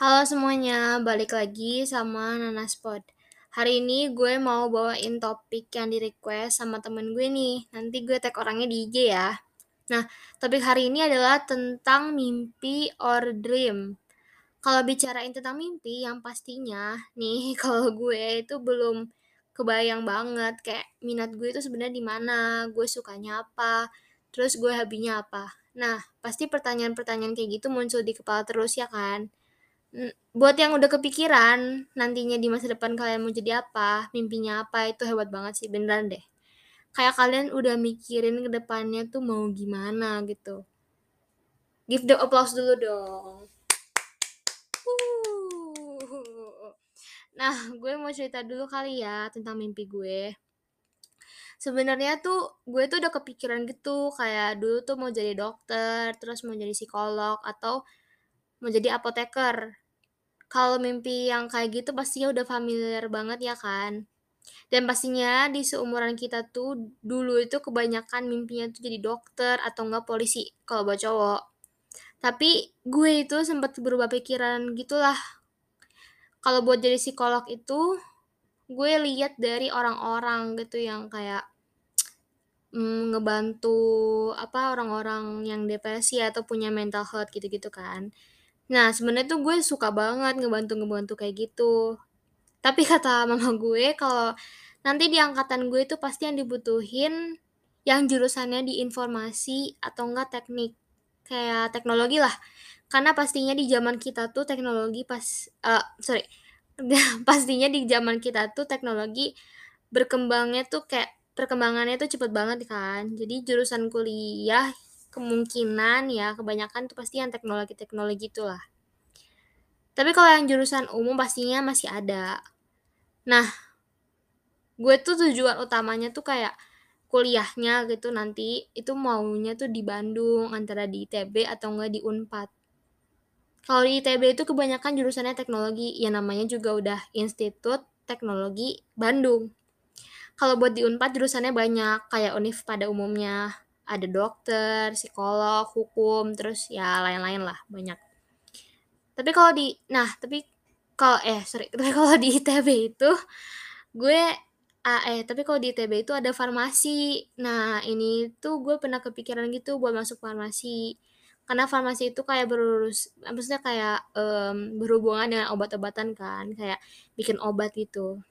Halo semuanya, balik lagi sama Nanas Pod. Hari ini gue mau bawain topik yang di-request sama temen gue nih. Nanti gue tag orangnya di IG ya. Nah, topik hari ini adalah tentang mimpi or dream. Kalau bicarain tentang mimpi, yang pastinya nih kalau gue itu belum kebayang banget kayak minat gue itu sebenarnya di mana, gue sukanya apa, terus gue hobinya apa. Nah, pasti pertanyaan-pertanyaan kayak gitu muncul di kepala terus ya kan? Buat yang udah kepikiran nantinya di masa depan kalian mau jadi apa, mimpinya apa, itu hebat banget sih, beneran deh. Kayak kalian udah mikirin ke depannya tuh mau gimana gitu. Give the applause dulu dong. Nah, gue mau cerita dulu kali ya tentang mimpi gue. Sebenarnya tuh gue tuh udah kepikiran gitu, kayak dulu tuh mau jadi dokter, terus mau jadi psikolog atau mau jadi apoteker kalau mimpi yang kayak gitu pastinya udah familiar banget ya kan. Dan pastinya di seumuran kita tuh dulu itu kebanyakan mimpinya tuh jadi dokter atau enggak polisi kalau buat cowok. Tapi gue itu sempat berubah pikiran gitulah. Kalau buat jadi psikolog itu gue lihat dari orang-orang gitu yang kayak mm, ngebantu apa orang-orang yang depresi atau punya mental health gitu-gitu kan. Nah, sebenarnya tuh gue suka banget ngebantu-ngebantu kayak gitu. Tapi kata mama gue kalau nanti di angkatan gue itu pasti yang dibutuhin yang jurusannya di informasi atau enggak teknik kayak teknologi lah. Karena pastinya di zaman kita tuh teknologi pas uh, sorry pastinya di zaman kita tuh teknologi berkembangnya tuh kayak perkembangannya tuh cepet banget kan. Jadi jurusan kuliah kemungkinan ya kebanyakan tuh pasti yang teknologi-teknologi itulah. Tapi kalau yang jurusan umum pastinya masih ada. Nah, gue tuh tujuan utamanya tuh kayak kuliahnya gitu nanti itu maunya tuh di Bandung antara di ITB atau enggak di Unpad. Kalau di ITB itu kebanyakan jurusannya teknologi, ya namanya juga udah Institut Teknologi Bandung. Kalau buat di Unpad jurusannya banyak, kayak Univ pada umumnya ada dokter, psikolog, hukum, terus ya lain-lain lah banyak. Tapi kalau di nah, tapi kalau eh sorry, tapi kalau di ITB itu gue ah, eh tapi kalau di ITB itu ada farmasi. Nah, ini tuh gue pernah kepikiran gitu buat masuk farmasi. Karena farmasi itu kayak berurus maksudnya kayak um, berhubungan dengan obat-obatan kan, kayak bikin obat gitu.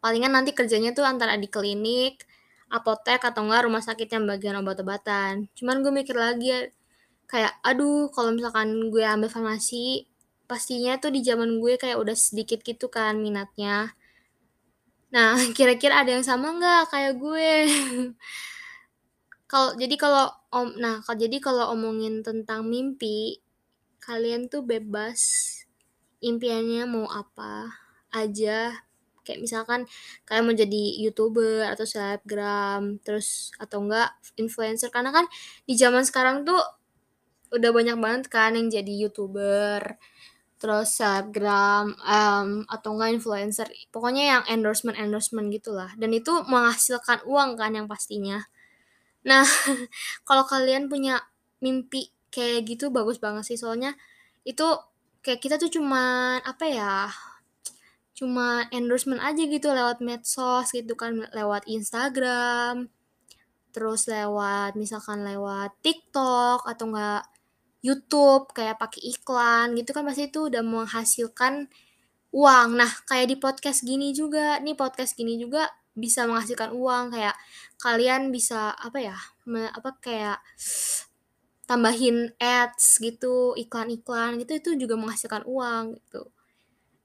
Palingan nanti kerjanya tuh antara di klinik, apotek atau enggak rumah sakit yang bagian obat-obatan. Cuman gue mikir lagi ya, kayak aduh kalau misalkan gue ambil farmasi pastinya tuh di zaman gue kayak udah sedikit gitu kan minatnya. Nah, kira-kira ada yang sama nggak kayak gue? kalau jadi kalau om nah kalau jadi kalau omongin tentang mimpi, kalian tuh bebas impiannya mau apa aja kayak misalkan kalian mau jadi youtuber atau selebgram terus atau enggak influencer. Karena kan di zaman sekarang tuh udah banyak banget kan yang jadi youtuber terus selebgram um, atau enggak influencer. Pokoknya yang endorsement endorsement gitulah. Dan itu menghasilkan uang kan yang pastinya. Nah kalau kalian punya mimpi kayak gitu bagus banget sih. Soalnya itu kayak kita tuh cuman apa ya cuma endorsement aja gitu lewat medsos gitu kan lewat Instagram terus lewat misalkan lewat TikTok atau enggak YouTube kayak pakai iklan gitu kan pasti itu udah menghasilkan uang. Nah, kayak di podcast gini juga, nih podcast gini juga bisa menghasilkan uang kayak kalian bisa apa ya? Me, apa kayak tambahin ads gitu, iklan-iklan gitu itu juga menghasilkan uang gitu.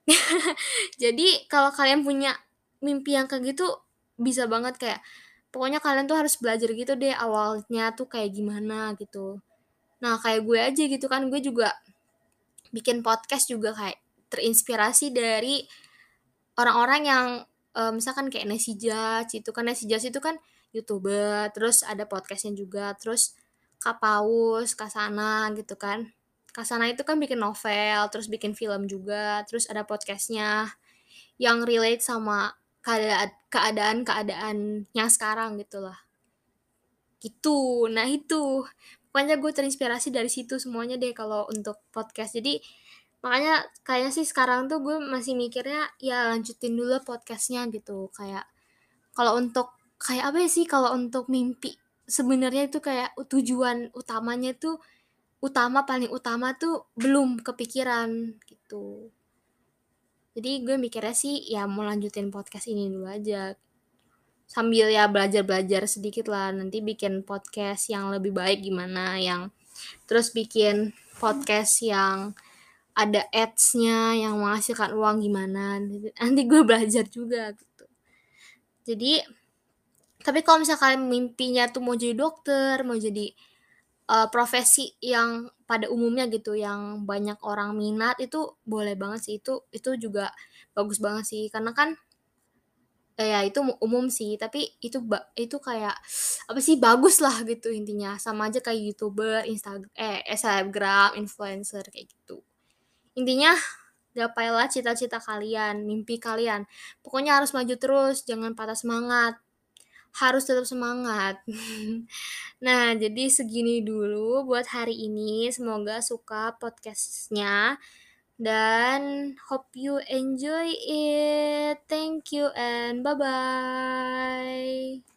Jadi kalau kalian punya mimpi yang kayak gitu bisa banget kayak pokoknya kalian tuh harus belajar gitu deh awalnya tuh kayak gimana gitu. Nah kayak gue aja gitu kan gue juga bikin podcast juga kayak terinspirasi dari orang-orang yang uh, misalkan kayak Nasi Judge itu kan Nasi Judge itu kan youtuber terus ada podcastnya juga terus Kak Paus, Kasana gitu kan Kasana itu kan bikin novel, terus bikin film juga, terus ada podcastnya yang relate sama keadaan-keadaan yang sekarang gitu lah. Gitu, nah itu. Pokoknya gue terinspirasi dari situ semuanya deh kalau untuk podcast. Jadi Makanya kayaknya sih sekarang tuh gue masih mikirnya, ya lanjutin dulu podcast-nya gitu. Kayak kalau untuk kayak apa ya sih, kalau untuk mimpi sebenarnya itu kayak tujuan utamanya tuh utama paling utama tuh belum kepikiran gitu. Jadi gue mikirnya sih ya mau lanjutin podcast ini dulu aja. Sambil ya belajar-belajar sedikit lah, nanti bikin podcast yang lebih baik gimana, yang terus bikin podcast yang ada ads-nya, yang menghasilkan uang gimana, nanti gue belajar juga gitu. Jadi tapi kalau misalkan mimpinya tuh mau jadi dokter, mau jadi, eee, profesi yang pada umumnya gitu, yang banyak orang minat, itu boleh banget sih, itu itu juga bagus banget sih. Karena kan ya itu mu umum sih, tapi itu itu kayak apa sih, bagus lah gitu intinya. Sama aja kayak YouTuber, Instag eh, selebgram, influencer, kayak gitu. Intinya gapailah cita-cita kalian, mimpi kalian. Pokoknya harus maju terus, jangan patah semangat. Harus tetap semangat. Nah, jadi segini dulu buat hari ini, semoga suka podcast-nya dan hope you enjoy it. Thank you and bye-bye.